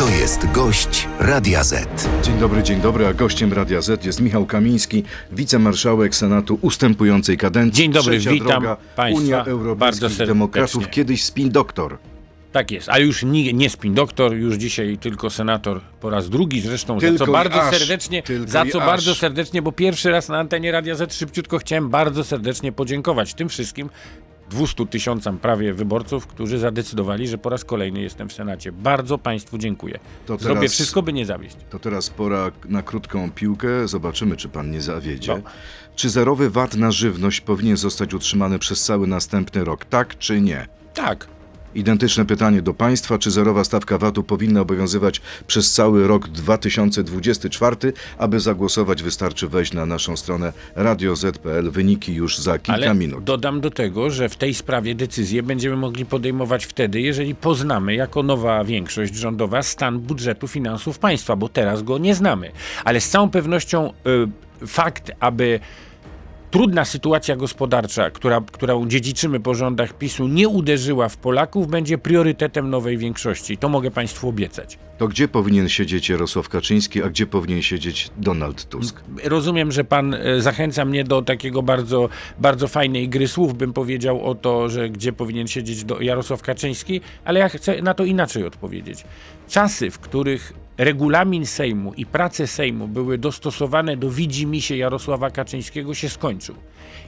To jest gość Radia Z. Dzień dobry, dzień dobry, a gościem Radia Z jest Michał Kamiński, wicemarszałek Senatu ustępującej kadencji. Dzień dobry, Trzecia witam droga, państwa Unia bardzo Europejskich serdecznie. Demokratów, kiedyś spin doktor. Tak jest, a już nie, nie spin doktor, już dzisiaj tylko senator po raz drugi zresztą, Tylko za co bardzo aż, serdecznie, za co aż. bardzo serdecznie, bo pierwszy raz na antenie Radia Z szybciutko chciałem bardzo serdecznie podziękować tym wszystkim 200 tysiącom prawie wyborców, którzy zadecydowali, że po raz kolejny jestem w Senacie. Bardzo Państwu dziękuję. To Zrobię teraz- wszystko, by nie zawieść. To teraz pora na krótką piłkę. Zobaczymy, czy pan nie zawiedzie. No. Czy zerowy VAT na żywność powinien zostać utrzymany przez cały następny rok? Tak czy nie? Tak. Identyczne pytanie do państwa. Czy zerowa stawka VAT-u powinna obowiązywać przez cały rok 2024? Aby zagłosować, wystarczy wejść na naszą stronę radioz.pl. Wyniki już za kilka Ale minut. dodam do tego, że w tej sprawie decyzję będziemy mogli podejmować wtedy, jeżeli poznamy jako nowa większość rządowa stan budżetu finansów państwa, bo teraz go nie znamy. Ale z całą pewnością y, fakt, aby trudna sytuacja gospodarcza, która, którą dziedziczymy po rządach PiSu, nie uderzyła w Polaków, będzie priorytetem nowej większości. To mogę Państwu obiecać. To gdzie powinien siedzieć Jarosław Kaczyński, a gdzie powinien siedzieć Donald Tusk? Rozumiem, że pan e, zachęca mnie do takiego bardzo, bardzo fajnej gry słów, bym powiedział o to, że gdzie powinien siedzieć Jarosław Kaczyński, ale ja chcę na to inaczej odpowiedzieć. Czasy, w których regulamin Sejmu i prace Sejmu były dostosowane do widzimisię Jarosława Kaczyńskiego się skończył.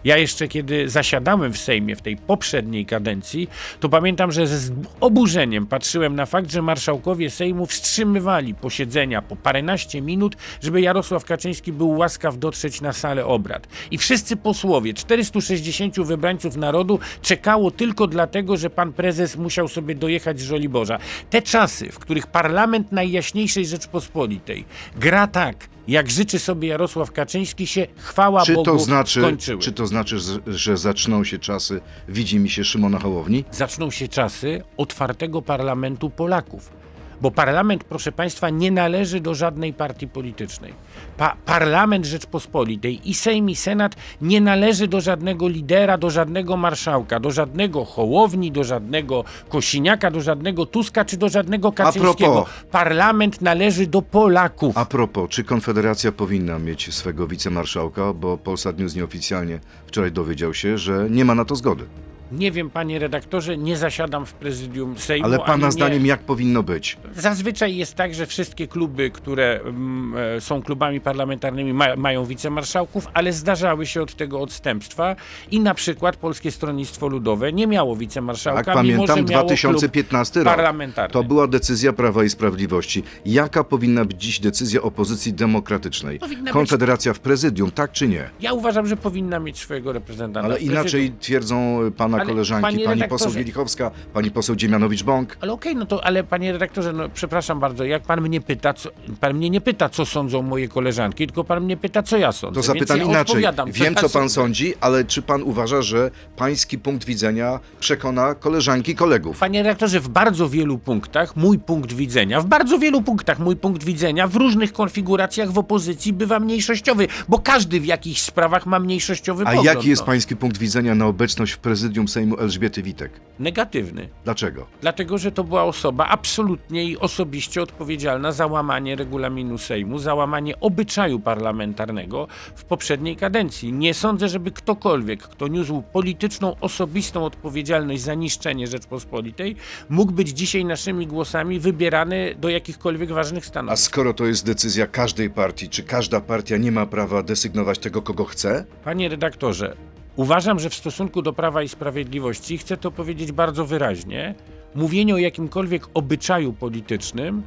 Ja jeszcze kiedy zasiadałem w Sejmie w tej poprzedniej kadencji, to pamiętam, że z oburzeniem patrzyłem na fakt, że marszałkowie Sejmu wstrzymywali posiedzenia po paręnaście minut, żeby Jarosław Kaczyński był łaskaw dotrzeć na salę obrad. I wszyscy posłowie, 460 wybrańców narodu czekało tylko dlatego, że pan prezes musiał sobie dojechać z Żoliborza. Te czasy, w których parlament Najjaśniejszej Rzeczpospolitej gra tak, jak życzy sobie Jarosław Kaczyński, się chwała Czy Bogu to, znaczy, skończyły. czy to znaczy, że- że zaczną się czasy, widzi mi się Szymona Hołowni? zaczną się czasy otwartego parlamentu Polaków. Bo parlament, proszę Państwa, nie należy do żadnej partii politycznej. Pa parlament Rzeczpospolitej i Sejm i Senat nie należy do żadnego lidera, do żadnego marszałka, do żadnego Hołowni, do żadnego Kosiniaka, do żadnego Tuska czy do żadnego Kaczyńskiego. propos. Parlament należy do Polaków. A propos, czy Konfederacja powinna mieć swego wicemarszałka, bo Polsat News nieoficjalnie wczoraj dowiedział się, że nie ma na to zgody. Nie wiem, panie redaktorze, nie zasiadam w prezydium Sejmu. Ale pana nie- zdaniem jak powinno być? Zazwyczaj jest tak, że wszystkie kluby, które mm, e, są klubami parlamentarnymi, ma, mają wicemarszałków, ale zdarzały się od tego odstępstwa i na przykład Polskie Stronnictwo Ludowe nie miało wicemarszałka, Tak, mimo pamiętam, że miało 2015 klub rok. parlamentarny. To była decyzja Prawa i Sprawiedliwości. Jaka powinna być dziś decyzja opozycji demokratycznej? Powinna być- Konfederacja w prezydium, tak czy nie? Ja uważam, że powinna mieć swojego reprezentanta. Ale inaczej twierdzą pana Ale, koleżanki, pani redaktorze- poseł Wielichowska, pani poseł Dziemianowicz-Bąk. Ale okej, no to, ale panie redaktorze, no przepraszam bardzo, jak pan mnie pyta, co, pan mnie nie pyta, co sądzą moje koleżanki, tylko pan mnie pyta, co ja sądzę. To zapytam ja inaczej. Wiem, co pan sądzi, ale czy pan uważa, że pański punkt widzenia przekona koleżanki, kolegów? Panie redaktorze, w bardzo wielu punktach mój punkt widzenia, w bardzo wielu punktach mój punkt widzenia w różnych konfiguracjach w opozycji bywa mniejszościowy, bo każdy w jakichś sprawach ma mniejszościowy A pogląd. jaki jest no. pański punkt widzenia na obecność w prezydium Sejmu Elżbiety Witek? Negatywny. Dlaczego? Dlatego, że to była osoba absolutnie i osobiście odpowiedzialna za łamanie regulaminu Sejmu, za łamanie obyczaju parlamentarnego w poprzedniej kadencji. Nie sądzę, żeby ktokolwiek, kto niósł polityczną, osobistą odpowiedzialność za niszczenie Rzeczpospolitej, mógł być dzisiaj naszymi głosami wybierany do jakichkolwiek ważnych A stanowisk. skoro to jest decyzja każdej partii, czy każda partia nie ma prawa desygnować tego, kogo chce? Panie redaktorze, uważam, że w stosunku do Prawa i Sprawiedliwości, chcę to powiedzieć bardzo wyraźnie, mówienie o jakimkolwiek obyczaju politycznym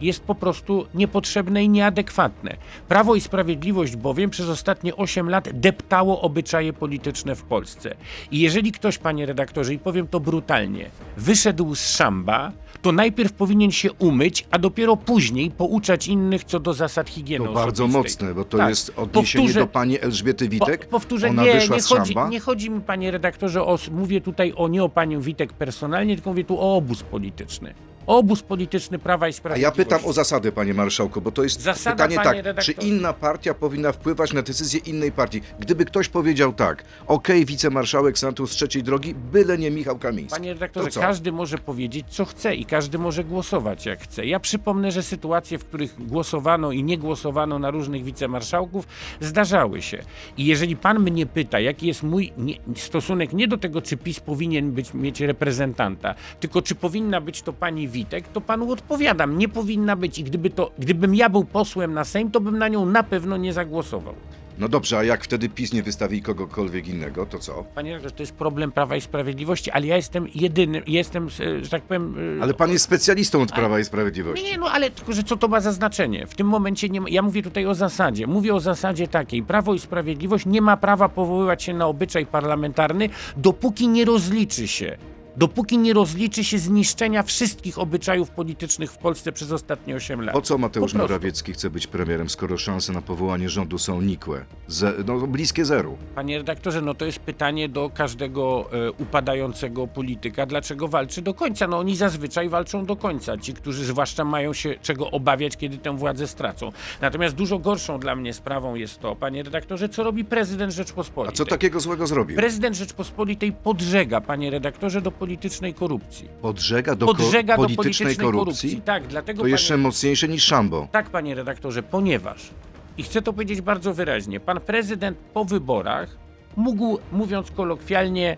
jest po prostu niepotrzebne i nieadekwatne. Prawo i Sprawiedliwość bowiem przez ostatnie 8 lat deptało obyczaje polityczne w Polsce. I jeżeli ktoś, panie redaktorze, i powiem to brutalnie, wyszedł z szamba, to najpierw powinien się umyć, a dopiero później pouczać innych co do zasad higieny To bardzo osobistej. mocne, bo to Tak. jest odniesienie Powtórzę- do pani Elżbiety Witek. po, powtórzę, Ona nie, wyszła nie z chodzi, szamba. nie chodzi mi, panie redaktorze, o, mówię tutaj o nie o panią Witek personalnie, tylko mówię tu o obóz polityczny. Obóz polityczny Prawa i A ja Sprawiedliwości. pytam o zasady, panie marszałku, bo to jest Zasada, pytanie tak, redaktorze. czy inna partia powinna wpływać na decyzję innej partii? Gdyby ktoś powiedział tak, okej, wicemarszałek Senatu z trzeciej drogi, byle nie Michał Kamiński. Panie redaktorze, To co? każdy może powiedzieć, co chce i każdy może głosować jak chce. Ja przypomnę, że sytuacje, w których głosowano i nie głosowano na różnych wicemarszałków, zdarzały się. I jeżeli pan mnie pyta, jaki jest mój nie, stosunek nie do tego, czy PiS powinien być, mieć reprezentanta, tylko czy powinna być to pani Witek, to panu odpowiadam, nie powinna być. I gdyby to, gdybym ja był posłem na Sejm, to bym na nią na pewno nie zagłosował. No dobrze, a jak wtedy PiS nie wystawi kogokolwiek innego, to co? Panie redaktorze, to jest problem Prawa i Sprawiedliwości, ale ja jestem jedynym, jestem, e, że tak powiem... e, Ale pan jest specjalistą od Prawa i Sprawiedliwości. Nie, no ale tylko, że co to ma za znaczenie? W tym momencie nie ma, ja mówię tutaj o zasadzie. Mówię o zasadzie takiej. Prawo i Sprawiedliwość nie ma prawa powoływać się na obyczaj parlamentarny, dopóki nie rozliczy się. Dopóki nie rozliczy się zniszczenia wszystkich obyczajów politycznych w Polsce przez ostatnie 8 lat. Po co Mateusz Po. Morawiecki chce być premierem, skoro szanse na powołanie rządu są nikłe? Ze, no, bliskie zeru. Panie redaktorze, no to jest pytanie do każdego e, upadającego polityka, dlaczego walczy do końca. No oni zazwyczaj walczą do końca, ci, którzy zwłaszcza mają się czego obawiać, kiedy tę władzę stracą. Natomiast dużo gorszą dla mnie sprawą jest to, panie redaktorze, co robi prezydent A Rzeczpospolitej. co takiego złego zrobił? Prezydent Rzeczpospolitej podżega, panie redaktorze, do politycznej korupcji. Podżega do ko- Podżega do politycznej korupcji? Tak, dlatego To panie... jeszcze mocniejsze niż Szambo. Tak, panie redaktorze, ponieważ, i chcę to powiedzieć bardzo wyraźnie, pan prezydent po wyborach mógł, mówiąc kolokwialnie,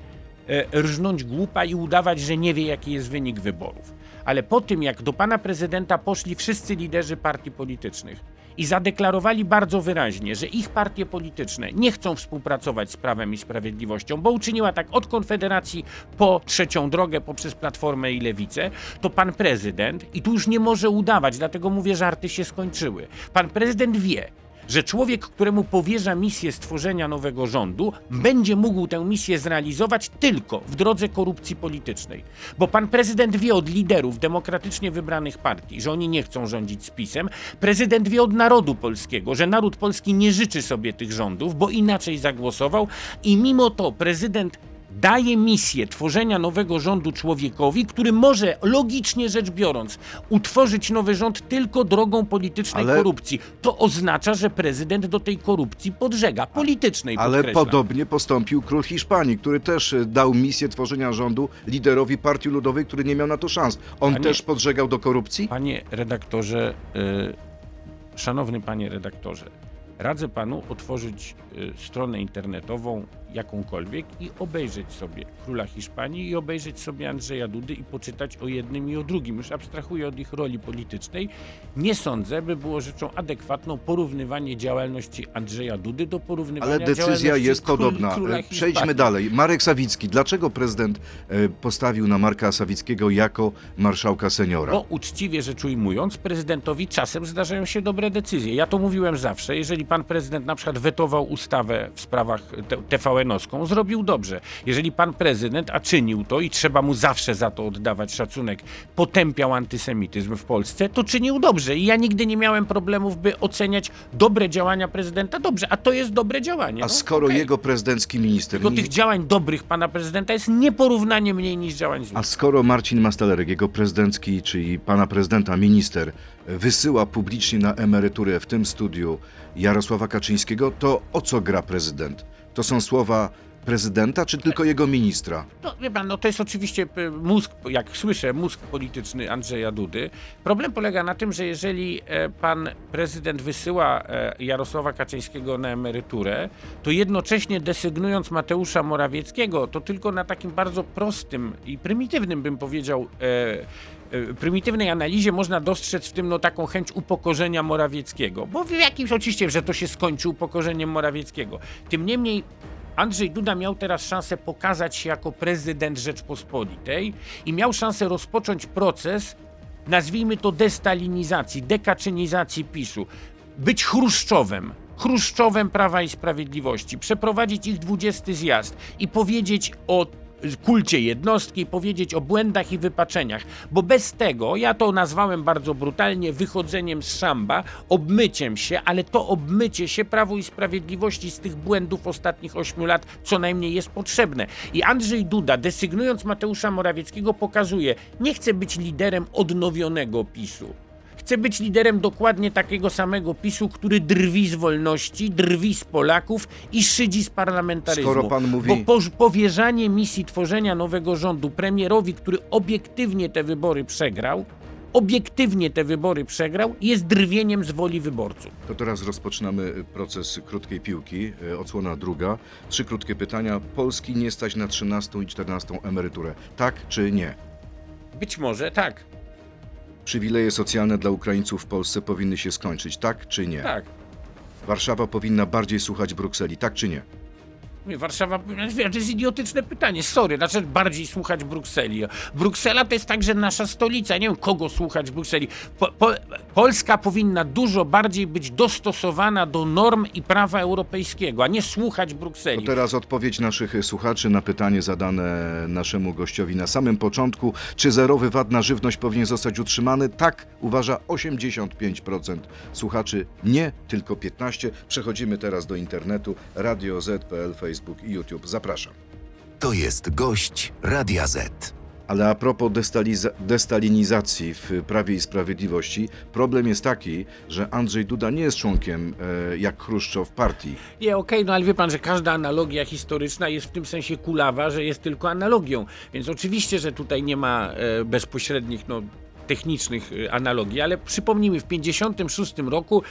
e, rżnąć głupa i udawać, że nie wie, jaki jest wynik wyborów. Ale po tym, jak do pana prezydenta poszli wszyscy liderzy partii politycznych i zadeklarowali bardzo wyraźnie, że ich partie polityczne nie chcą współpracować z Prawem i Sprawiedliwością, bo uczyniła tak od Konfederacji po trzecią drogę poprzez Platformę i Lewicę, to pan prezydent, i tu już nie może udawać, dlatego mówię, żarty się skończyły. Pan prezydent wie, że człowiek, któremu powierza misję stworzenia nowego rządu, będzie mógł tę misję zrealizować tylko w drodze korupcji politycznej. Bo pan prezydent wie od liderów demokratycznie wybranych partii, że oni nie chcą rządzić z PiSem. Prezydent wie od narodu polskiego, że naród polski nie życzy sobie tych rządów, bo inaczej zagłosował i mimo to prezydent daje misję tworzenia nowego rządu człowiekowi, który może, logicznie rzecz biorąc, utworzyć nowy rząd tylko drogą politycznej Ale- korupcji. To oznacza, że prezydent do tej korupcji podżega, politycznej Ale podkreślam. podobnie postąpił król Hiszpanii, który też e, dał misję tworzenia rządu liderowi Partii Ludowej, który nie miał na to szans. On Panie- też podżegał do korupcji? Panie redaktorze, y, szanowny panie redaktorze, radzę panu otworzyć y, stronę internetową jakąkolwiek i obejrzeć sobie króla Hiszpanii i obejrzeć sobie Andrzeja Dudy i poczytać o jednym i o drugim. Już abstrahuję od ich roli politycznej. Nie sądzę, by było rzeczą adekwatną porównywanie działalności Andrzeja Dudy do porównywania Ale decyzja jest król, podobna. E, Przejdźmy Hiszpanii. dalej. Marek Sawicki. Dlaczego prezydent e, postawił na Marka Sawickiego jako marszałka seniora? Bo uczciwie rzecz ujmując, prezydentowi czasem zdarzają się dobre decyzje. Ja to mówiłem zawsze. Jeżeli pan prezydent na przykład wetował ustawę w sprawach TVN-owską, zrobił dobrze. Jeżeli pan prezydent, a czynił to i trzeba mu zawsze za to oddawać szacunek, potępiał antysemityzm w Polsce, to czynił dobrze. I ja nigdy nie miałem problemów, by oceniać dobre działania prezydenta dobrze. A to jest dobre działanie. A no, skoro okej. jego prezydencki minister... Tylko mi- tych działań dobrych pana prezydenta jest nieporównanie mniej niż działań złych. A skoro Marcin Mastalerek, jego prezydencki, czyli pana prezydenta, minister, wysyła publicznie na emeryturę w tym studiu Jarosława Kaczyńskiego, to o co gra prezydent? To są słowa prezydenta, czy tylko jego ministra? No, wie pan, no to jest oczywiście e, mózg, jak słyszę, mózg polityczny Andrzeja Dudy. Problem polega na tym, że jeżeli e, pan prezydent wysyła e, Jarosława Kaczyńskiego na emeryturę, to jednocześnie desygnując Mateusza Morawieckiego, to tylko na takim bardzo prostym i prymitywnym, bym powiedział, e, prymitywnej analizie można dostrzec w tym no, taką chęć upokorzenia Morawieckiego. Bo w jakimś oczywiście, że to się skończy upokorzeniem Morawieckiego. Tym niemniej Andrzej Duda miał teraz szansę pokazać się jako prezydent Rzeczpospolitej i miał szansę rozpocząć proces, nazwijmy to destalinizacji, dekaczynizacji PiSu, być Chruszczowem. Chruszczowem Prawa i Sprawiedliwości, przeprowadzić ich 20 zjazd i powiedzieć o kulcie jednostki, powiedzieć o błędach i wypaczeniach, bo bez tego, ja to nazwałem bardzo brutalnie wychodzeniem z szamba, obmyciem się, ale to obmycie się Prawu i Sprawiedliwości z tych błędów ostatnich ośmiu lat co najmniej jest potrzebne. I Andrzej Duda, desygnując Mateusza Morawieckiego, pokazuje, nie chce być liderem odnowionego PiSu. Chce być liderem dokładnie takiego samego PiSu, który drwi z wolności, drwi z Polaków i szydzi z parlamentaryzmu. Skoro pan mówi- Bo po, powierzanie misji tworzenia nowego rządu premierowi, który obiektywnie te wybory przegrał, obiektywnie te wybory przegrał, jest drwieniem z woli wyborców. To teraz rozpoczynamy proces krótkiej piłki, e, odsłona druga. Trzy krótkie pytania. Polski nie stać na 13 i 14 emeryturę. Tak czy nie? Być może tak, Przywileje socjalne dla Ukraińców w Polsce powinny się skończyć. Tak czy nie? tak. Warszawa powinna bardziej słuchać Brukseli. Tak czy nie? Warszawa, wiesz, to jest idiotyczne pytanie, sorry, znaczy bardziej słuchać Brukseli. Bruksela to jest także nasza stolica, nie wiem kogo słuchać w Brukseli. Po, po, Polska powinna dużo bardziej być dostosowana do norm i prawa europejskiego, a nie słuchać To Brukseli. teraz odpowiedź naszych słuchaczy na pytanie zadane naszemu gościowi na samym początku. Czy zerowy VAT na żywność powinien zostać utrzymany? Tak, uważa 85% słuchaczy. Nie, tylko 15%. Przechodzimy teraz do internetu. Radio Z.pl, Facebook i YouTube. Zapraszam. To jest gość Radia Z. Ale a propos destaliza- destalinizacji w Prawie i Sprawiedliwości, problem jest taki, że Andrzej Duda nie jest członkiem e, jak Chruszczow partii. Nie, okej, no ale wie pan, że każda analogia historyczna jest w tym sensie kulawa, że jest tylko analogią. Więc oczywiście, że tutaj nie ma e, bezpośrednich, no, technicznych e, analogii, ale przypomnijmy, w 1956 roku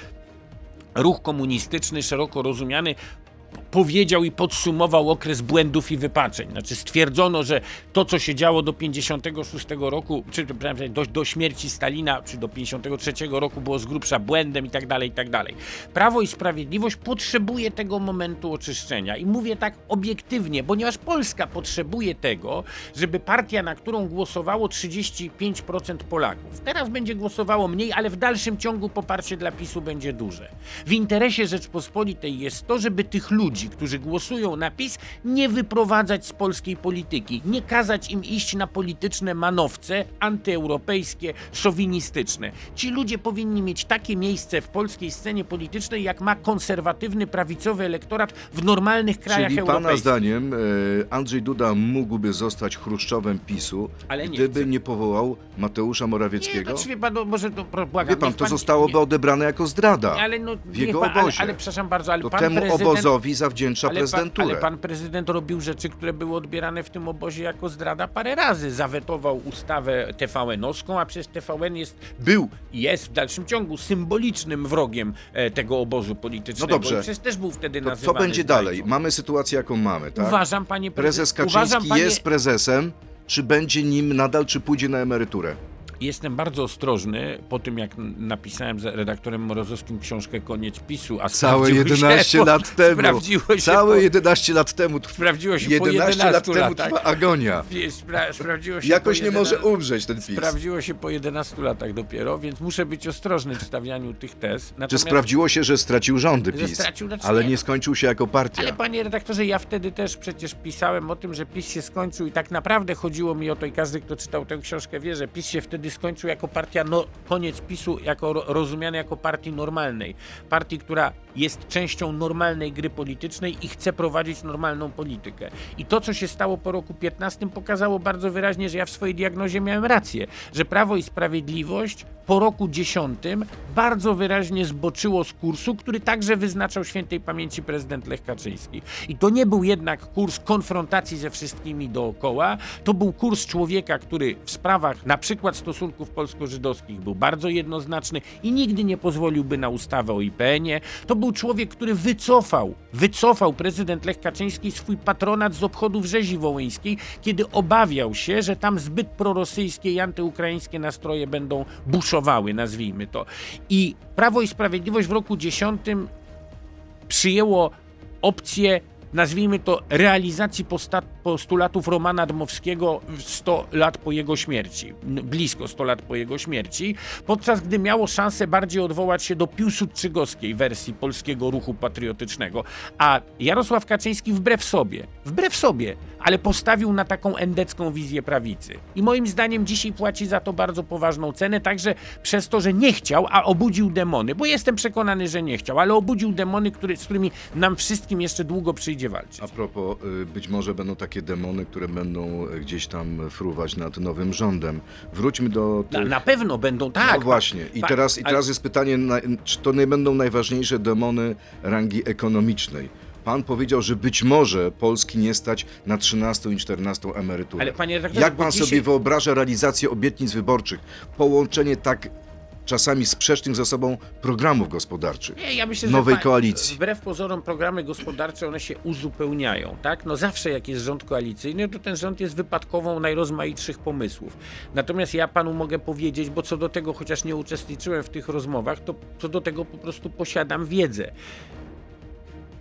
ruch komunistyczny, szeroko rozumiany, powiedział i podsumował okres błędów i wypaczeń. Znaczy stwierdzono, że to, co się działo do 56 roku, czy do, do śmierci Stalina, czy do 53 roku było z grubsza błędem i tak dalej, i tak dalej. Prawo i Sprawiedliwość potrzebuje tego momentu oczyszczenia. I mówię tak obiektywnie, ponieważ Polska potrzebuje tego, żeby partia, na którą głosowało 35% Polaków, teraz będzie głosowało mniej, ale w dalszym ciągu poparcie dla PiSu będzie duże. W interesie Rzeczpospolitej jest to, żeby tych ludzi, którzy głosują na PiS, nie wyprowadzać z polskiej polityki, nie kazać im iść na polityczne manowce antyeuropejskie, szowinistyczne. Ci ludzie powinni mieć takie miejsce w polskiej scenie politycznej, jak ma konserwatywny, prawicowy elektorat w normalnych krajach Czyli pana europejskich. zdaniem e, Andrzej Duda mógłby zostać Chruszczowem PiSu, Ale nie gdyby chce. nie powołał Mateusza Nie, Morawieckiego? to wie pan, no, może to błagam. Wie pan, to zostałoby nie- odebrane jako zdrada ale no, w jego pan, ale, obozie. ale przepraszam bardzo, ale to pan temu prezydent... obozowi zawdzięcza ale pan, prezydenturę. ale pan prezydent robił rzeczy, które były odbierane w tym obozie jako zdrada parę razy. Zawetował ustawę TVN-owską, a przecież TVN jest, był i jest w dalszym ciągu symbolicznym wrogiem e, tego obozu politycznego. No dobrze. I przecież też był wtedy To co będzie zdrajcą. dalej? Mamy sytuację, jaką mamy, tak? Uważam, panie Prezes prezydent, Kaczyński uważam, panie, jest prezesem, czy będzie nim nadal, czy pójdzie na emeryturę? Jestem bardzo ostrożny po tym, jak napisałem z redaktorem Morozowskim książkę Koniec PiSu, a Całe sprawdziło 11 się, lat temu. Sprawdziło się Całe po, 11 lat temu sprawdziło się po 11 11 lat temu latach. trwa agonia. Spra sprawdziło się Jakoś nie może 11 umrzeć ten PiS. Sprawdziło się po 11 latach dopiero, więc muszę być ostrożny w stawianiu tych tez. Czy Natomiast, sprawdziło się, że stracił rządy PiS, stracił, znaczy ale nie. nie skończył się jako partia? Ale panie redaktorze, ja wtedy też przecież pisałem o tym, że PiS się skończył i tak naprawdę chodziło mi o to i każdy, kto czytał tę książkę wie, że PiS się wtedy skończył jako partia, no, koniec PiSu jako ro- rozumiany jako partii normalnej. Partii, która jest częścią normalnej gry politycznej i chce prowadzić normalną politykę. I to, co się stało po roku 15 pokazało bardzo wyraźnie, że ja w swojej diagnozie miałem rację, że Prawo i Sprawiedliwość po roku 10 bardzo wyraźnie zboczyło z kursu, który także wyznaczał świętej pamięci prezydent Lech Kaczyński. I to nie był jednak kurs konfrontacji ze wszystkimi dookoła, to był kurs człowieka, który w sprawach na przykład stosunków polsko-żydowskich był bardzo jednoznaczny i nigdy nie pozwoliłby na ustawę o IPN-ie. To był człowiek, który wycofał, wycofał prezydent Lech Kaczyński swój patronat z obchodów rzezi wołyńskiej, kiedy obawiał się, że tam zbyt prorosyjskie i antyukraińskie nastroje będą buszowały, nazwijmy to. I Prawo i Sprawiedliwość w roku 10 przyjęło opcję nazwijmy to, realizacji postulatów Romana Dmowskiego 100 lat po jego śmierci, blisko 100 lat po jego śmierci, podczas gdy miało szansę bardziej odwołać się do piłsudczygowskiej wersji polskiego ruchu patriotycznego. A Jarosław Kaczyński wbrew sobie, wbrew sobie, ale postawił na taką endecką wizję prawicy. I moim zdaniem dzisiaj płaci za to bardzo poważną cenę, także przez to, że nie chciał, a obudził demony, bo jestem przekonany, że nie chciał, ale obudził demony, który, z którymi nam wszystkim jeszcze długo przyjdzie walczyć. A propos, y, być może będą takie demony, które będą y, gdzieś tam fruwać nad nowym rządem. Wróćmy do Na, tych... na pewno będą, tak. no właśnie. I pa- teraz, I ale- teraz jest pytanie, na- czy to nie będą najważniejsze demony rangi ekonomicznej? Pan powiedział, że być może Polski nie stać na 13 i 14 emeryturę. Ale panie redaktorze, Jak pan dzisiaj- sobie wyobraża realizację obietnic wyborczych? Połączenie tak czasami sprzecznych ze sobą programów gospodarczych. Nie, ja myślę, nowej że pa- koalicji. Wbrew pozorom programy gospodarcze one się uzupełniają, tak? No zawsze jak jest rząd koalicyjny, to ten rząd jest wypadkową najrozmaitszych pomysłów. Natomiast ja panu mogę powiedzieć, bo co do tego, chociaż nie uczestniczyłem w tych rozmowach, to co do tego po prostu posiadam wiedzę.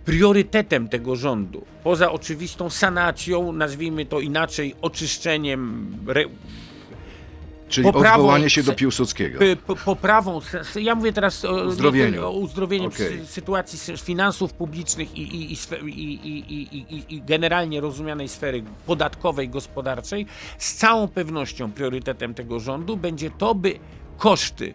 Priorytetem tego rządu, poza oczywistą sanacją, nazwijmy to inaczej, oczyszczeniem, re, Czyli Poprawą odwołanie się do Piłsudskiego. Po- poprawą, ja mówię teraz o Uzdrowieniu. o uzdrowieniu Okej. sy- sytuacji sy- finansów publicznych i, i, i, i generalnie rozumianej sfery podatkowej, gospodarczej. Z całą pewnością priorytetem tego rządu będzie to, by koszty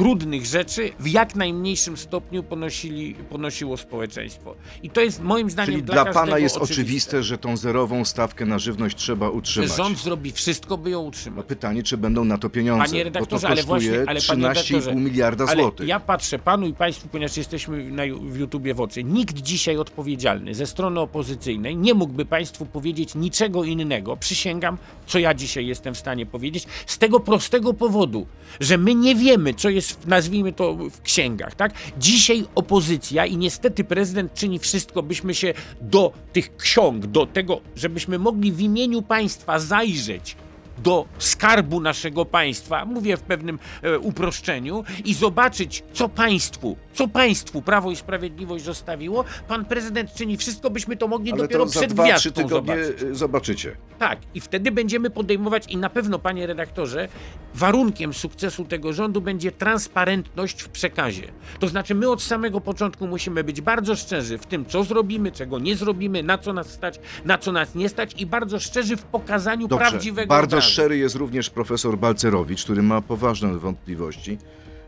trudnych rzeczy w jak najmniejszym stopniu ponosili, ponosiło społeczeństwo. I to jest moim zdaniem Czyli dla, dla pana jest oczywiste, oczywiste, że tą zerową stawkę na żywność trzeba utrzymać. rząd zrobi wszystko, by ją No utrzymać. pytanie, czy będą na to pieniądze, Panie bo to redaktorze, kosztuje ale właśnie, ale panie 13,5 redaktorze, miliarda złotych. ja patrzę panu i państwu, ponieważ jesteśmy na, w YouTubie w oczy. Nikt dzisiaj odpowiedzialny ze strony opozycyjnej nie mógłby państwu powiedzieć niczego innego. Przysięgam, co ja dzisiaj jestem w stanie powiedzieć, z tego prostego powodu, że my nie wiemy, co jest, nazwijmy to, w księgach. Tak? Dzisiaj opozycja i niestety prezydent czyni wszystko, byśmy się do tych ksiąg, do tego, żebyśmy mogli w imieniu państwa zajrzeć do skarbu naszego państwa, mówię w pewnym e, uproszczeniu, i zobaczyć, co państwu, co państwu Prawo i Sprawiedliwość zostawiło, pan prezydent czyni wszystko, byśmy to mogli Ale dopiero to przed 2-3 gwiazdką tygodnie zobaczyć. y, zobaczycie. Tak, i wtedy będziemy podejmować, i na pewno, panie redaktorze, warunkiem sukcesu tego rządu będzie transparentność w przekazie. To znaczy, my od samego początku musimy być bardzo szczerzy w tym, co zrobimy, czego nie zrobimy, na co nas stać, na co nas nie stać, i bardzo szczerzy w pokazaniu Dobrze. prawdziwego Bardzo obrazu. Szczery jest również profesor Balcerowicz, który ma poważne wątpliwości.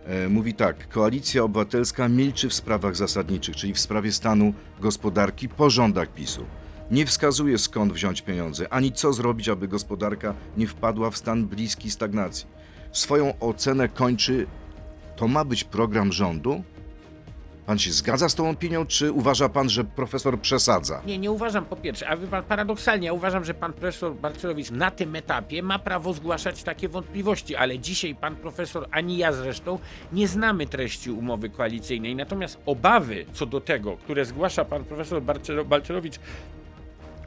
E, Mówi tak, Koalicja Obywatelska milczy w sprawach zasadniczych, czyli w sprawie stanu gospodarki po rządach PiSu. Nie wskazuje skąd wziąć pieniądze, ani co zrobić, aby gospodarka nie wpadła w stan bliski stagnacji. Swoją ocenę kończy, to ma być program rządu? Pan się zgadza z tą opinią, czy uważa pan, że profesor przesadza? Nie, nie uważam po pierwsze, a pan, paradoksalnie, ja uważam, że pan profesor Barcelowicz na tym etapie ma prawo zgłaszać takie wątpliwości, ale dzisiaj pan profesor, ani ja zresztą, nie znamy treści umowy koalicyjnej. Natomiast obawy co do tego, które zgłasza pan profesor Barcelo- Balcerowicz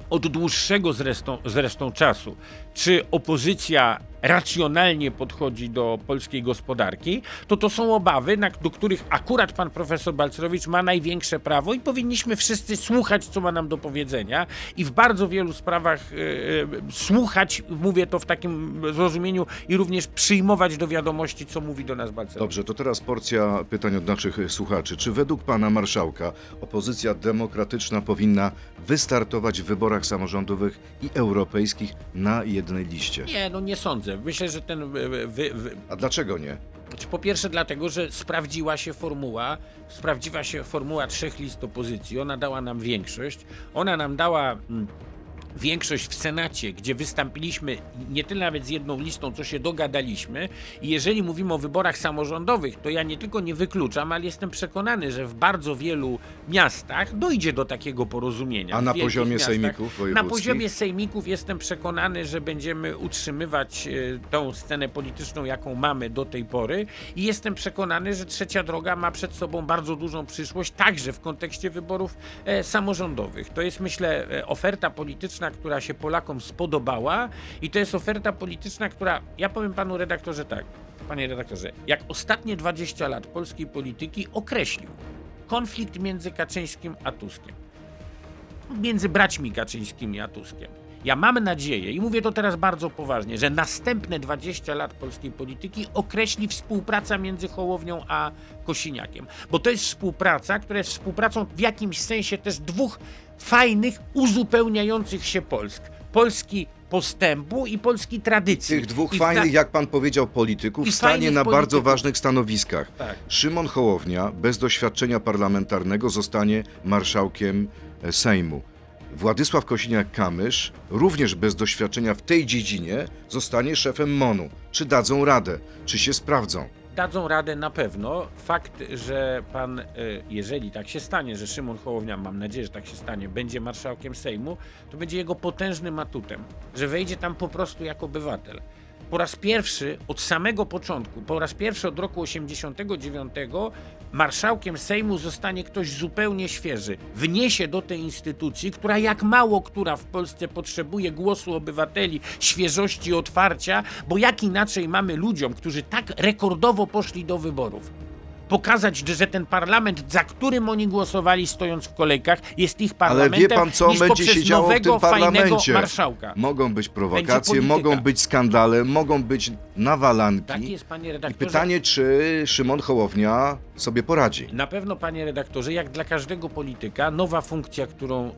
od dłuższego zresztą, zresztą czasu, czy opozycja racjonalnie podchodzi do polskiej gospodarki, to to są obawy, na, do których akurat pan profesor Balcerowicz ma największe prawo i powinniśmy wszyscy słuchać, co ma nam do powiedzenia i w bardzo wielu sprawach e, e, słuchać, mówię to w takim zrozumieniu, i również przyjmować do wiadomości, co mówi do nas Balcerowicz. Dobrze, to teraz porcja pytań od naszych słuchaczy. Czy według pana marszałka opozycja demokratyczna powinna wystartować w wyborach samorządowych i europejskich na jednej liście? Nie, no nie sądzę. Myślę, że ten wy, wy, wy, A dlaczego nie? Znaczy, Po pierwsze dlatego, że sprawdziła się formuła, sprawdziła się formuła trzech list opozycji, ona dała nam większość, ona nam dała mm, większość w Senacie, gdzie wystąpiliśmy nie tyle nawet z jedną listą, co się dogadaliśmy i jeżeli mówimy o wyborach samorządowych, to ja nie tylko nie wykluczam, ale jestem przekonany, że w bardzo wielu miastach dojdzie do takiego porozumienia. A na poziomie miastach. sejmików Na wojewódzkich? poziomie sejmików jestem przekonany, że będziemy utrzymywać e, tą scenę polityczną, jaką mamy do tej pory i jestem przekonany, że Trzecia Droga ma przed sobą bardzo dużą przyszłość, także w kontekście wyborów e, samorządowych. To jest, myślę, e, oferta polityczna, która się Polakom spodobała i to jest oferta polityczna, która, ja powiem panu redaktorze tak, panie redaktorze, jak ostatnie 20 lat polskiej polityki określił konflikt między Kaczyńskim a Tuskiem. między braćmi Kaczyńskimi a Tuskiem. Ja mam nadzieję, i mówię to teraz bardzo poważnie, że następne 20 lat polskiej polityki określi współpraca między Hołownią a Kosiniakiem. Bo to jest współpraca, która jest współpracą w jakimś sensie też dwóch fajnych, uzupełniających się Polsk. Polski postępu i polski tradycji. Tych dwóch I fajnych, jak pan powiedział, polityków stanie na bardzo polityków. ważnych stanowiskach. Tak. Szymon Hołownia, bez doświadczenia parlamentarnego, zostanie marszałkiem e, Sejmu. Władysław Kosiniak-Kamysz, również bez doświadczenia w tej dziedzinie, zostanie szefem MONU. Czy dadzą radę? Czy się sprawdzą? Dadzą radę na pewno. Fakt, że pan, e, jeżeli tak się stanie, że Szymon Hołownia, mam nadzieję, że tak się stanie, będzie marszałkiem Sejmu, to będzie jego potężnym atutem, że wejdzie tam po prostu jako obywatel. Po raz pierwszy od samego początku, po raz pierwszy od roku 89 marszałkiem Sejmu zostanie ktoś zupełnie świeży. Wniesie do tej instytucji, która jak mało która w Polsce potrzebuje głosu obywateli, świeżości, otwarcia, bo jak inaczej mamy ludziom, którzy tak rekordowo poszli do wyborów, pokazać, że ten parlament, za którym oni głosowali stojąc w kolejkach, jest ich Ale parlamentem wie pan, co niż będzie się działo w nowego, tym parlamencie? marszałka. Mogą być prowokacje, mogą być skandale, mogą być nawalanki. Tak jest, panie I redaktorze. pytanie, czy Szymon Hołownia sobie poradzi? Na pewno, panie redaktorze, jak dla każdego polityka, nowa funkcja, którą e,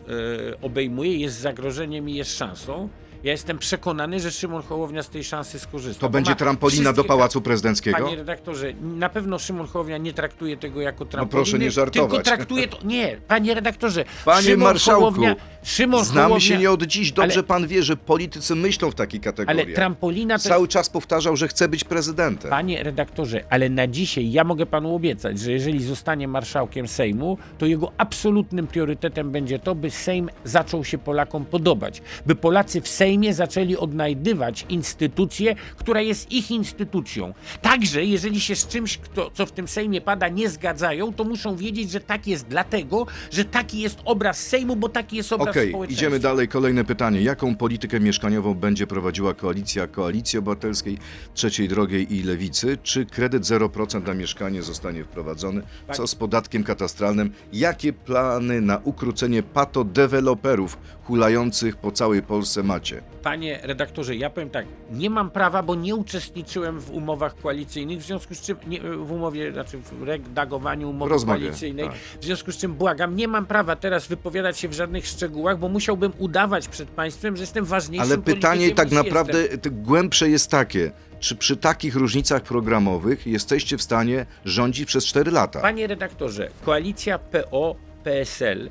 obejmuje, jest zagrożeniem i jest szansą. Ja jestem przekonany, że Szymon Hołownia z tej szansy skorzysta. To będzie trampolina do Pałacu Prezydenckiego? Panie redaktorze, na pewno Szymon Hołownia nie traktuje tego jako trampoliny. proszę nie żartować. Tylko traktuje to... Nie, panie redaktorze. Panie Szymon marszałku, Hołownia, Szymon Znamy Hołownia, się nie od dziś. Dobrze ale- pan wie, że politycy myślą w takiej kategorii. Ale trampolina to Cały czas powtarzał, że chce być prezydentem. Panie redaktorze, ale na dzisiaj ja mogę panu obiecać, że jeżeli zostanie marszałkiem Sejmu, to jego absolutnym priorytetem będzie to, by Sejm zaczął się Polakom podobać. By Polacy w Sejmie zaczęli odnajdywać instytucję, która jest ich instytucją. Także jeżeli się z czymś, kto, co w tym Sejmie pada, nie zgadzają, to muszą wiedzieć, że tak jest dlatego, że taki jest obraz Sejmu, bo taki jest obraz Okej, idziemy dalej. Kolejne pytanie. Jaką politykę mieszkaniową będzie prowadziła koalicja Koalicji Obywatelskiej, Trzeciej Drogiej i Lewicy? Czy kredyt 0% na mieszkanie zostanie wprowadzony? Co z podatkiem katastralnym? Jakie plany na ukrócenie patodeweloperów hulających po całej Polsce macie? Panie redaktorze, ja powiem tak, nie mam prawa, bo nie uczestniczyłem w umowach koalicyjnych, w związku z czym, nie, w umowie, znaczy w redagowaniu umowy koalicyjnej, tak. w związku z czym błagam, nie mam prawa teraz wypowiadać się w żadnych szczegółach, bo musiałbym udawać przed państwem, że jestem ważniejszym Ale pytanie tak naprawdę głębsze jest takie. Czy przy takich różnicach programowych jesteście w stanie rządzić przez 4 lata? Panie redaktorze, koalicja PO-PSL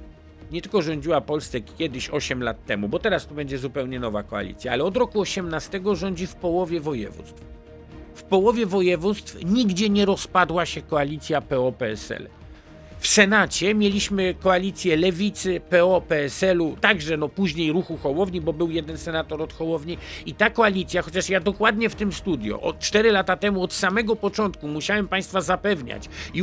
nie tylko rządziła Polsce kiedyś 8 lat temu, bo teraz tu będzie zupełnie nowa koalicja, ale od roku 18 rządzi w połowie województw. W połowie województw nigdzie nie rozpadła się koalicja PO-PSL. W Senacie mieliśmy koalicję Lewicy, PO, PSL-u, także no później ruchu Hołowni, bo był jeden senator od Hołowni i ta koalicja, chociaż ja dokładnie w tym studio od 4 lata temu, od samego początku musiałem Państwa zapewniać i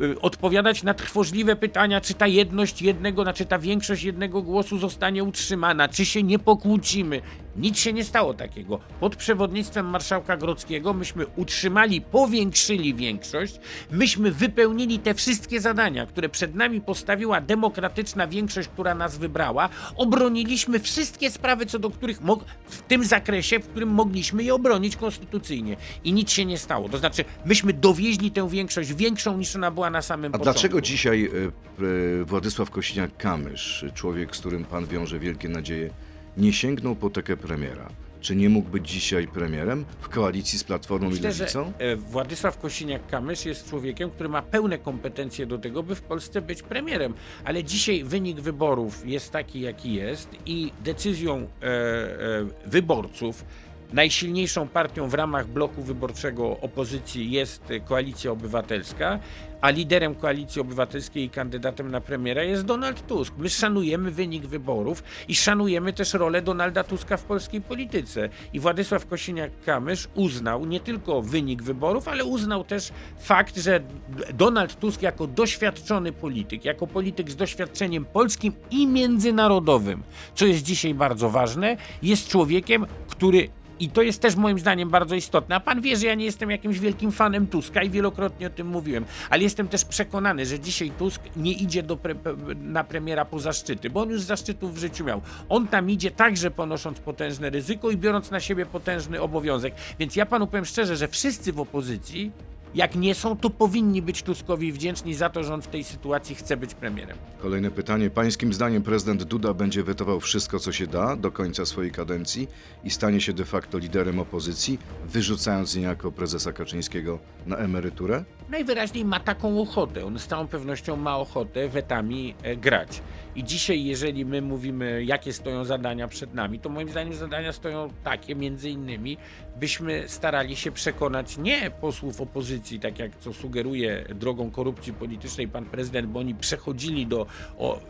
y, odpowiadać na trwożliwe pytania, czy ta jedność jednego, znaczy ta większość jednego głosu zostanie utrzymana, czy się nie pokłócimy. Nic się nie stało takiego. Pod przewodnictwem marszałka Grodzkiego myśmy utrzymali, powiększyli większość, myśmy wypełnili te wszystkie zadania, które przed nami postawiła demokratyczna większość, która nas wybrała. Obroniliśmy wszystkie sprawy, co do których w tym zakresie, w którym mogliśmy je obronić konstytucyjnie. I nic się nie stało. To znaczy, myśmy dowieźli tę większość większą niż ona była na samym A początku. dlaczego dzisiaj e, e, Władysław Kośniak-Kamysz, człowiek, z którym pan wiąże wielkie nadzieje, nie sięgnął po tekę premiera? Czy nie mógł być dzisiaj premierem w koalicji z Platformą Myślę, i że Lewicą? e, Władysław Kosiniak-Kamysz jest człowiekiem, który ma pełne kompetencje do tego, by w Polsce być premierem. Ale dzisiaj wynik wyborów jest taki, jaki jest i decyzją e, e, wyborców, najsilniejszą partią w ramach bloku wyborczego opozycji jest e, Koalicja Obywatelska, a liderem Koalicji Obywatelskiej i kandydatem na premiera jest Donald Tusk. My szanujemy wynik wyborów i szanujemy też rolę Donalda Tuska w polskiej polityce. I Władysław Kosiniak-Kamysz uznał nie tylko wynik wyborów, ale uznał też fakt, że Donald Tusk jako doświadczony polityk, jako polityk z doświadczeniem polskim i międzynarodowym, co jest dzisiaj bardzo ważne, jest człowiekiem, który I to jest też moim zdaniem bardzo istotne. A pan wie, że ja nie jestem jakimś wielkim fanem Tuska i wielokrotnie o tym mówiłem, ale jestem też przekonany, że dzisiaj Tusk nie idzie do pre na premiera po zaszczyty, bo on już zaszczytów w życiu miał. On tam idzie także ponosząc potężne ryzyko i biorąc na siebie potężny obowiązek. Więc ja panu powiem szczerze, że wszyscy w opozycji jak nie są, to powinni być Tuskowi wdzięczni za to, że on w tej sytuacji chce być premierem. Kolejne pytanie. Pańskim zdaniem prezydent Duda będzie wetował wszystko, co się da do końca swojej kadencji i stanie się de facto liderem opozycji, wyrzucając niejako prezesa Kaczyńskiego na emeryturę? Najwyraźniej ma taką ochotę. On z całą pewnością ma ochotę wetami e, grać. I dzisiaj, jeżeli my mówimy, jakie stoją zadania przed nami, to moim zdaniem zadania stoją takie, między innymi, byśmy starali się przekonać nie posłów opozycji, tak jak co sugeruje drogą korupcji politycznej pan prezydent, bo oni przechodzili do o, y,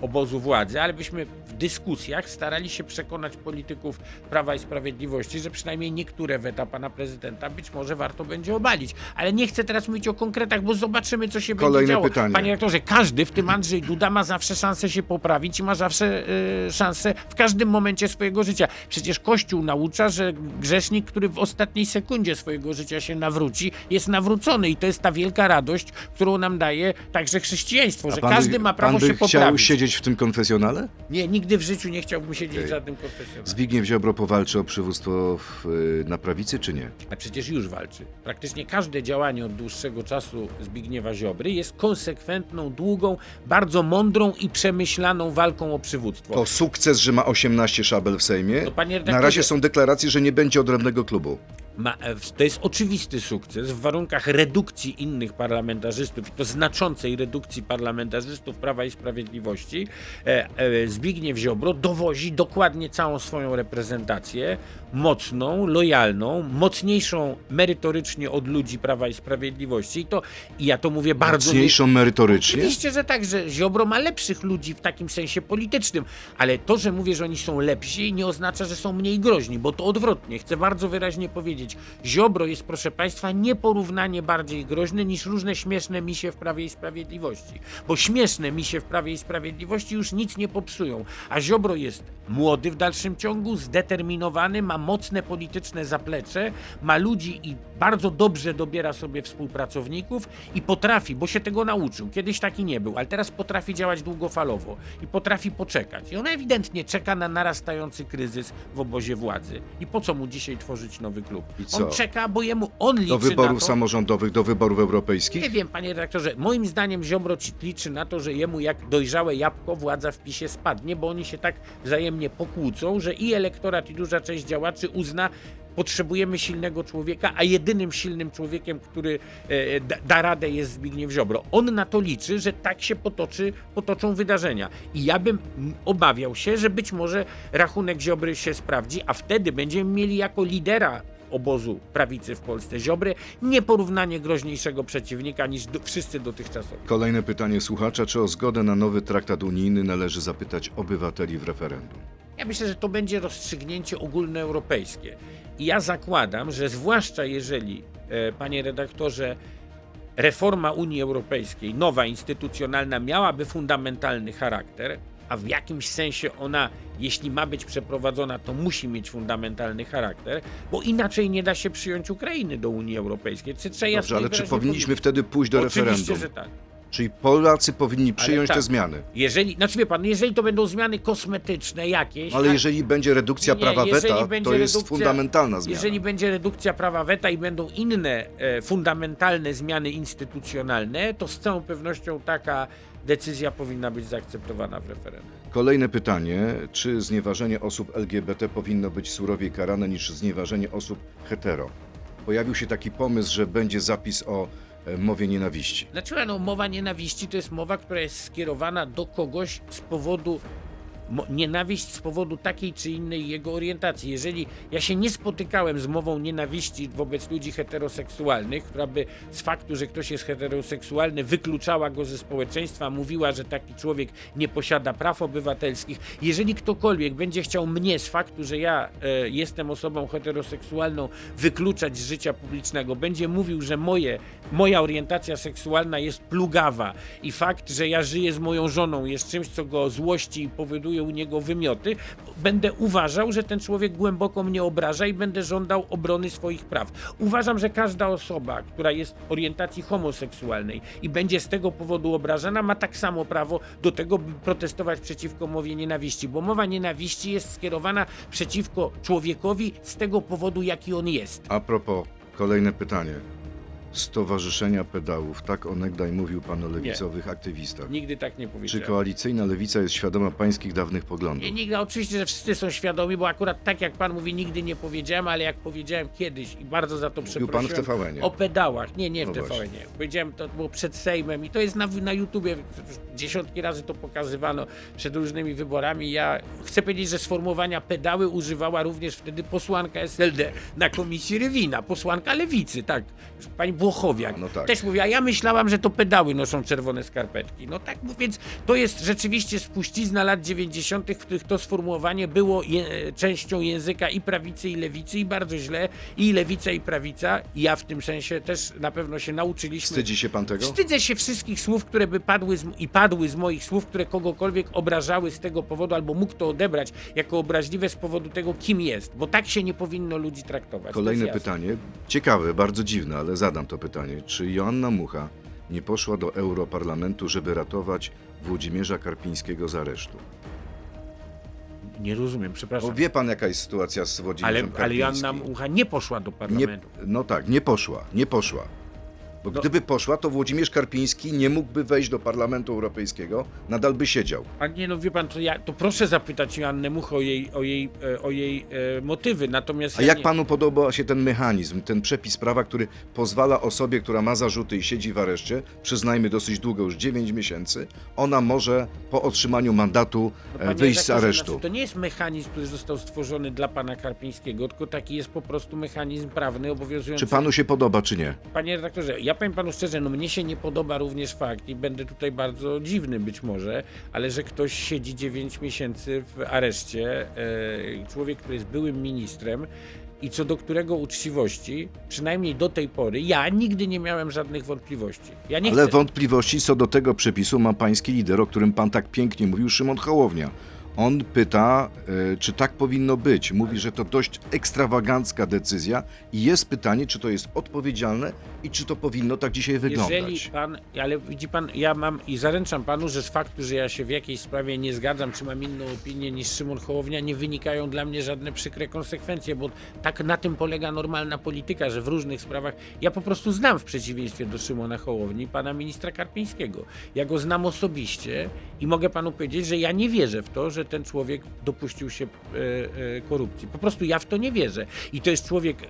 obozu władzy, ale byśmy w dyskusjach starali się przekonać polityków Prawa i Sprawiedliwości, że przynajmniej niektóre weta pana prezydenta być może warto będzie obalić. Ale nie chcę teraz mówić o konkretach, bo zobaczymy, co się Kolejne będzie działo. pytanie. Panie rektorze, każdy, w tym Andrzej Duda, ma zawsze szansę się poprawić i ma zawsze y, szansę w każdym momencie swojego życia. Przecież Kościół naucza, że grzesznik, który w ostatniej sekundzie swojego życia się nawróci, jest nawrócony i to jest ta wielka radość, którą nam daje także chrześcijaństwo, że pan by- każdy ma prawo się chciał poprawić. siedzieć w tym konfesjonale? Nie, nigdy w życiu nie chciałbym siedzieć Okej. w żadnym konfesjonale. Zbigniew Ziobro powalczy o przywództwo w, y, na prawicy, czy nie? A przecież już walczy. Praktycznie każde działanie od dłuższego czasu Zbigniewa Ziobry jest konsekwentną, długą, bardzo mądrą i przemyślaną walką o przywództwo. To sukces, że ma 18 szabel w Sejmie. No, panie Na razie są deklaracje, że nie będzie odrębnego naszego clube. Ma, e, to jest oczywisty sukces w warunkach redukcji innych parlamentarzystów, i to znaczącej redukcji parlamentarzystów Prawa i Sprawiedliwości. E, e, Zbigniew Ziobro dowozi dokładnie całą swoją reprezentację, mocną, lojalną, mocniejszą merytorycznie od ludzi Prawa i Sprawiedliwości. I to, i ja to mówię bardzo... Mocniejszą merytorycznie. Oczywiście, że tak, że Ziobro ma lepszych ludzi w takim sensie politycznym, ale to, że mówię, że oni są lepsi, nie oznacza, że są mniej groźni, bo to odwrotnie. Chcę bardzo wyraźnie powiedzieć, Ziobro jest, proszę Państwa, nieporównanie bardziej groźny niż różne śmieszne misie w Prawie i Sprawiedliwości, bo śmieszne misie w Prawie i Sprawiedliwości już nic nie popsują, a Ziobro jest młody w dalszym ciągu, zdeterminowany, ma mocne polityczne zaplecze, ma ludzi i bardzo dobrze dobiera sobie współpracowników i potrafi, bo się tego nauczył. Kiedyś taki nie był, ale teraz potrafi działać długofalowo i potrafi poczekać. I on ewidentnie czeka na narastający kryzys w obozie władzy. I po co mu dzisiaj tworzyć nowy klub? I co? On czeka, bo jemu on liczy Do wyborów na to, samorządowych, do wyborów europejskich? nie wiem, panie redaktorze, moim zdaniem Ziobro liczy na to, że jemu jak dojrzałe jabłko władza w PiSie spadnie, bo oni się tak wzajemnie pokłócą, że i elektorat, i duża część działaczy uzna, potrzebujemy silnego człowieka, a jedynym silnym człowiekiem, który e, da, radę jest Zbigniew Ziobro. On na to liczy, że tak się potoczy, potoczą wydarzenia. I ja bym obawiał się, że być może rachunek Ziobry się sprawdzi, a wtedy będziemy mieli jako lidera obozu prawicy w Polsce Ziobry nieporównanie groźniejszego przeciwnika niż do, wszyscy dotychczasowi. Kolejne pytanie słuchacza. Czy o zgodę na nowy traktat unijny należy zapytać obywateli w referendum? Ja myślę, że to będzie rozstrzygnięcie ogólnoeuropejskie. I ja zakładam, że zwłaszcza jeżeli, e, panie redaktorze, reforma Unii Europejskiej, nowa instytucjonalna, miałaby fundamentalny charakter, a w jakimś sensie ona, jeśli ma być przeprowadzona, to musi mieć fundamentalny charakter, bo inaczej nie da się przyjąć Ukrainy do Unii Europejskiej. Trzeba Dobrze, jasno i ale czy powinniśmy powiedzieć. wtedy pójść do Oczywiście, referendum? że tak. Czyli Polacy powinni przyjąć tak. te zmiany. Jeżeli, znaczy wie pan, jeżeli to będą zmiany kosmetyczne jakieś, Ale a- jeżeli będzie redukcja Nie, prawa weta, to jest redukcja- fundamentalna zmiana. Jeżeli będzie redukcja prawa weta i będą inne e, fundamentalne zmiany instytucjonalne, to z całą pewnością taka decyzja powinna być zaakceptowana w referendum. Kolejne pytanie. Czy znieważenie osób LGBT powinno być surowiej karane niż znieważenie osób hetero? Pojawił się taki pomysł, że będzie zapis o mowie nienawiści. Dlaczego no, mowa nienawiści to jest mowa, która jest skierowana do kogoś z powodu nienawiść z powodu takiej czy innej jego orientacji. Jeżeli ja się nie spotykałem z mową nienawiści wobec ludzi heteroseksualnych, która by z faktu, że ktoś jest heteroseksualny, wykluczała go ze społeczeństwa, mówiła, że taki człowiek nie posiada praw obywatelskich. Jeżeli ktokolwiek będzie chciał mnie z faktu, że ja e, jestem osobą heteroseksualną, wykluczać z życia publicznego, będzie mówił, że moje, moja orientacja seksualna jest plugawa i fakt, że ja żyję z moją żoną jest czymś, co go złości i powoduje, wywołuję u niego wymioty, będę uważał, że ten człowiek głęboko mnie obraża i będę żądał obrony swoich praw. Uważam, że każda osoba, która jest orientacji homoseksualnej i będzie z tego powodu obrażana, ma tak samo prawo do tego, by protestować przeciwko mowie nienawiści, bo mowa nienawiści jest skierowana przeciwko człowiekowi z tego powodu, jaki on jest. A propos, kolejne pytanie. Stowarzyszenia Pedałów, tak onegdaj mówił pan o lewicowych aktywistach. Nigdy tak nie Czy powiedziałem. koalicyjna lewica jest świadoma pańskich dawnych poglądów? Nie, nigdy, oczywiście, że wszyscy są świadomi, bo akurat tak jak pan mówi, nigdy nie powiedziałem, ale jak powiedziałem kiedyś i bardzo za to Mówił pan w przeprosiłem. TVN-ie. O pedałach, nie, nie w No TVN. -ie. Powiedziałem to było przed Sejmem i to jest na, na YouTubie, dziesiątki razy to pokazywano przed różnymi wyborami. Ja chcę powiedzieć, że sformułowania pedały używała również wtedy posłanka SLD na komisji Rywina, posłanka Lewicy, tak, pani Błochowiak. No tak. Też mówi, a ja myślałam, że to pedały noszą czerwone skarpetki. No tak, więc to jest rzeczywiście spuścizna lat 90., w których to sformułowanie było je, częścią języka i prawicy, i lewicy, i bardzo źle, i lewica, i prawica. I ja w tym sensie też na pewno się nauczyliśmy. Wstydzi się pan tego? Wstydzę się wszystkich słów, które by padły z, i padły z moich słów, które kogokolwiek obrażały z tego powodu, albo mógł to odebrać jako obraźliwe z powodu tego, kim jest. Bo tak się nie powinno ludzi traktować. To Kolejne pytanie, ciekawe, bardzo dziwne, ale zadam to pytanie. Czy Joanna Mucha nie poszła do Europarlamentu, żeby ratować Włodzimierza Karpińskiego z aresztu? Nie rozumiem, przepraszam. Bo wie pan, jaka jest sytuacja z Ale, Włodzimierzem ale Karpińskim? Joanna Mucha nie poszła do nie, parlamentu. No tak, nie poszła, nie poszła. Bo No. gdyby poszła, to Włodzimierz Karpiński nie mógłby wejść do Parlamentu Europejskiego, nadal by siedział. A nie, no wie pan, to, ja, to proszę zapytać Joannę Much o jej, o jej, e, o jej e, motywy, natomiast... A ja jak nie, panu podoba się ten mechanizm, ten przepis prawa, który pozwala osobie, która ma zarzuty i siedzi w areszcie, przyznajmy dosyć długo, już 9 miesięcy, ona może po otrzymaniu mandatu No, e, panie wyjść z redaktorze, aresztu. Znaczy, to nie jest mechanizm, który został stworzony dla pana Karpińskiego, tylko taki jest po prostu mechanizm prawny obowiązujący... Czy panu się podoba, czy nie? Panie redaktorze, ja powiem panu szczerze, no mnie się nie podoba również fakt i będę tutaj bardzo dziwny być może, ale że ktoś siedzi 9 miesięcy w areszcie, e, człowiek, który jest byłym ministrem i co do którego uczciwości, przynajmniej do tej pory, ja nigdy nie miałem żadnych wątpliwości. Ja Ale chcę... wątpliwości co do tego przepisu ma pański lider, o którym pan tak pięknie mówił, Szymon Hołownia. On pyta, e, czy tak powinno być. Mówi, że to dość ekstrawagancka decyzja i jest pytanie, czy to jest odpowiedzialne i czy to powinno tak dzisiaj wyglądać. Jeżeli pan, ale widzi pan, ja mam i zaręczam panu, że z faktu, że ja się w jakiejś sprawie nie zgadzam, czy mam inną opinię niż Szymon Hołownia, nie wynikają dla mnie żadne przykre konsekwencje, bo tak na tym polega normalna polityka, że w różnych sprawach ja po prostu znam w przeciwieństwie do Szymona Hołowni pana ministra Karpińskiego. Ja go znam osobiście i mogę panu powiedzieć, że ja nie wierzę w to, że ten człowiek dopuścił się e, e, korupcji. Po prostu ja w to nie wierzę. I to jest człowiek, e,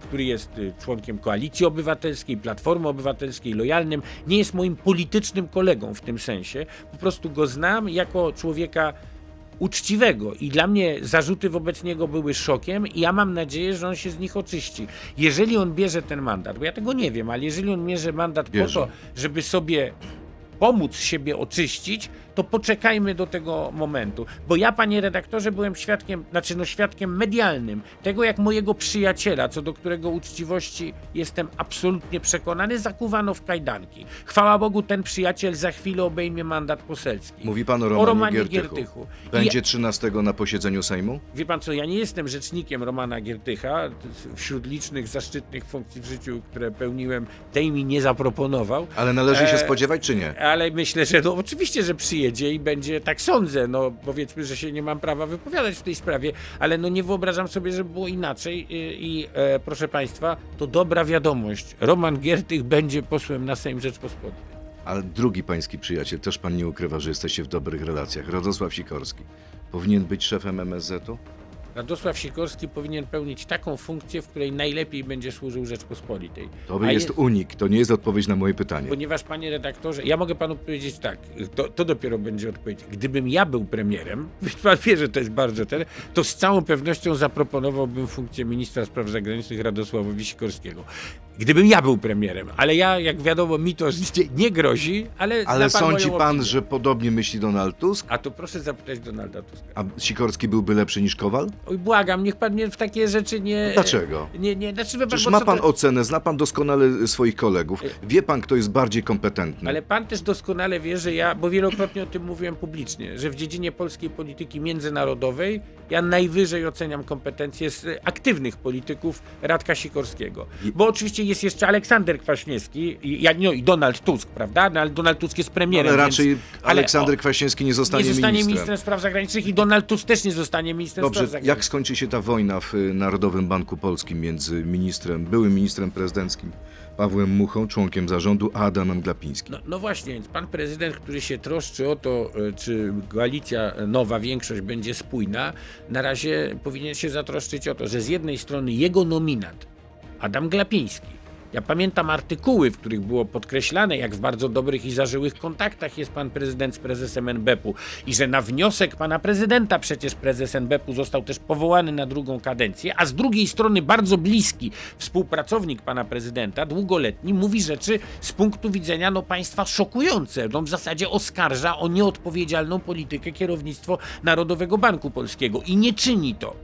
który jest e, członkiem Koalicji Obywatelskiej, Platformy Obywatelskiej, lojalnym. Nie jest moim politycznym kolegą w tym sensie. Po prostu go znam jako człowieka uczciwego i dla mnie zarzuty wobec niego były szokiem i ja mam nadzieję, że on się z nich oczyści. Jeżeli on bierze ten mandat, bo ja tego nie wiem, ale jeżeli on bierze mandat Bierze. po to, żeby sobie pomóc siebie oczyścić, to poczekajmy do tego momentu. Bo ja, panie redaktorze, byłem świadkiem, znaczy no świadkiem medialnym tego, jak mojego przyjaciela, co do którego uczciwości jestem absolutnie przekonany, zakuwano w kajdanki. Chwała Bogu, ten przyjaciel za chwilę obejmie mandat poselski. Mówi pan o O Romanie, Romanie Giertychu. Giertychu. I Będzie 13 na posiedzeniu Sejmu? Wie pan co, ja nie jestem rzecznikiem Romana Giertycha. Wśród licznych zaszczytnych funkcji w życiu, które pełniłem, tej mi nie zaproponował. Ale należy się E, spodziewać, czy nie? Ale myślę, że no oczywiście, że przyjedzie i będzie, tak sądzę, no powiedzmy, że się nie mam prawa wypowiadać w tej sprawie, ale no nie wyobrażam sobie, żeby było inaczej i, i e, proszę państwa, to dobra wiadomość. Roman Giertych będzie posłem na Sejm Rzeczpospolitej. Ale drugi pański przyjaciel, też pan nie ukrywa, że jesteście w dobrych relacjach. Radosław Sikorski. Powinien być szefem MSZ-u? Radosław Sikorski powinien pełnić taką funkcję, w której najlepiej będzie służył Rzeczpospolitej. To by jest jest- unik, to nie jest odpowiedź na moje pytanie. Ponieważ, panie redaktorze, ja mogę panu powiedzieć tak, to, to dopiero będzie odpowiedź. Gdybym ja był premierem, pan wie, że to jest bardzo ten, to z całą pewnością zaproponowałbym funkcję ministra spraw zagranicznych Radosławowi Sikorskiego. Gdybym ja był premierem, ale ja, jak wiadomo, mi to nie grozi, ale. Ale sądzi pan, opinię. że podobnie myśli Donald Tusk? A to proszę zapytać Donalda Tuska. A Sikorski byłby lepszy niż Kowal? Oj, błagam, niech pan mnie w takie rzeczy nie. Dlaczego? Nie, nie, znaczy, pan, Przecież ma pan to- ocenę, zna pan doskonale swoich kolegów. Wie pan, kto jest bardziej kompetentny. Ale pan też doskonale wie, że ja, bo wielokrotnie o tym mówiłem publicznie, że w dziedzinie polskiej polityki międzynarodowej ja najwyżej oceniam kompetencje z aktywnych polityków Radka Sikorskiego. Bo oczywiście jest jeszcze Aleksander Kwaśniewski i, no, i Donald Tusk, prawda? No, ale Donald Tusk jest premierem. Ale raczej więc, Aleksander o, Kwaśniewski nie zostanie, nie zostanie ministrem. ministrem spraw zagranicznych i Donald Tusk też nie zostanie ministrem Dobrze, spraw zagranicznych. jak skończy się ta wojna w y, Narodowym Banku Polskim między ministrem, byłym ministrem prezydenckim Pawłem Muchą, członkiem zarządu, a Adamem Glapińskim? No, no właśnie, więc pan prezydent, który się troszczy o to, e, czy koalicja nowa, większość będzie spójna, na razie powinien się zatroszczyć o to, że z jednej strony jego nominat, Adam Glapiński, ja pamiętam artykuły, w których było podkreślane, jak w bardzo dobrych i zażyłych kontaktach jest pan prezydent z prezesem NBP-u i że na wniosek pana prezydenta przecież prezes NBP-u został też powołany na drugą kadencję, a z drugiej strony bardzo bliski współpracownik pana prezydenta, długoletni, mówi rzeczy z punktu widzenia no, państwa szokujące. No, w zasadzie oskarża o nieodpowiedzialną politykę kierownictwo Narodowego Banku Polskiego i nie czyni to.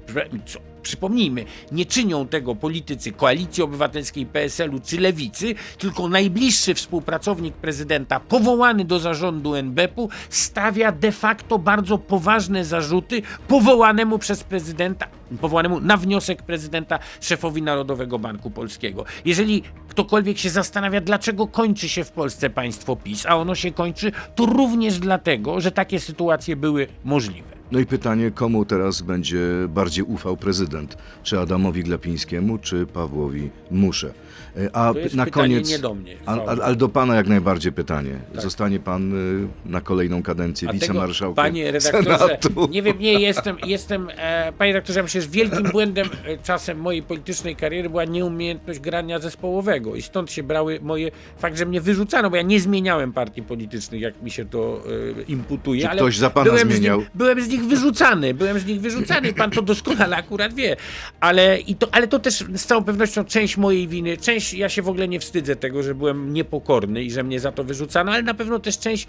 Co? Przypomnijmy, nie czynią tego politycy Koalicji Obywatelskiej, PSL-u czy Lewicy, tylko najbliższy współpracownik prezydenta, powołany do zarządu NBP-u, stawia de facto bardzo poważne zarzuty powołanemu przez prezydenta, powołanemu na wniosek prezydenta szefowi Narodowego Banku Polskiego. Jeżeli ktokolwiek się zastanawia, dlaczego kończy się w Polsce państwo PiS, a ono się kończy, to również dlatego, że takie sytuacje były możliwe. No i pytanie, komu teraz będzie bardziej ufał prezydent? Czy Adamowi Glapińskiemu, czy Pawłowi Musze? E, A na koniec. nie do mnie, Ale do pana jak najbardziej pytanie. Tak. Zostanie pan y, na kolejną kadencję A tego, wicemarszałkiem Panie redaktorze, Senatu? nie wiem, nie jestem, jestem e, panie redaktorze, myślę, że wielkim błędem e, czasem mojej politycznej kariery była nieumiejętność grania zespołowego i stąd się brały moje, fakt, że mnie wyrzucano, bo ja nie zmieniałem partii politycznych, jak mi się to e, imputuje, Czy ale ktoś za pana byłem zmieniał? Z byłem z nich wyrzucany, byłem z nich wyrzucany pan to doskonale akurat wie, ale, i to, ale to też z całą pewnością część mojej winy, część, ja się w ogóle nie wstydzę tego, że byłem niepokorny i że mnie za to wyrzucano, ale na pewno też część,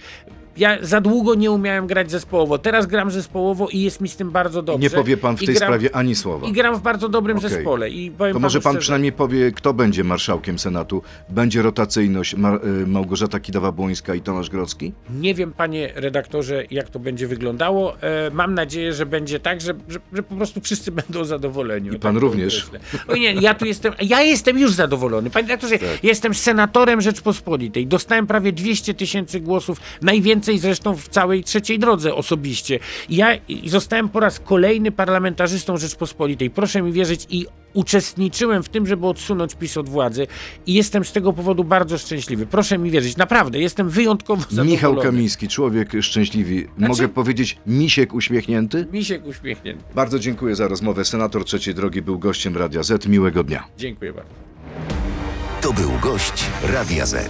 ja za długo nie umiałem grać zespołowo, teraz gram zespołowo i jest mi z tym bardzo dobrze. Nie powie pan w I tej gram, sprawie ani słowa. I gram w bardzo dobrym Okej. zespole. I powiem To może pan szczerze, przynajmniej powie, kto będzie marszałkiem Senatu? Będzie rotacyjność Mar- y, Małgorzata Kidawa-Błońska i Tomasz Grodzki? Nie wiem, panie redaktorze, jak to będzie wyglądało. E, mam nadzieję, że będzie tak, że, że, że po prostu wszyscy będą zadowoleni. I pan tak również. O nie, ja tu jestem, ja jestem już zadowolony. Panie redaktorze, Tak. jestem senatorem Rzeczpospolitej. Dostałem prawie 200 tysięcy głosów, najwięcej zresztą w całej trzeciej drodze osobiście. I ja i zostałem po raz kolejny parlamentarzystą Rzeczpospolitej. Proszę mi wierzyć i uczestniczyłem w tym, żeby odsunąć PiS od władzy i jestem z tego powodu bardzo szczęśliwy. Proszę mi wierzyć, naprawdę, jestem wyjątkowo zadowolony. Michał Kamiński, człowiek szczęśliwy. Znaczy- Mogę powiedzieć misiek uśmiechnięty? Misiek uśmiechnięty. Bardzo dziękuję za rozmowę. Senator Trzeciej Drogi był gościem Radia Z. Miłego dnia. Dziękuję bardzo. To był gość Radia Z.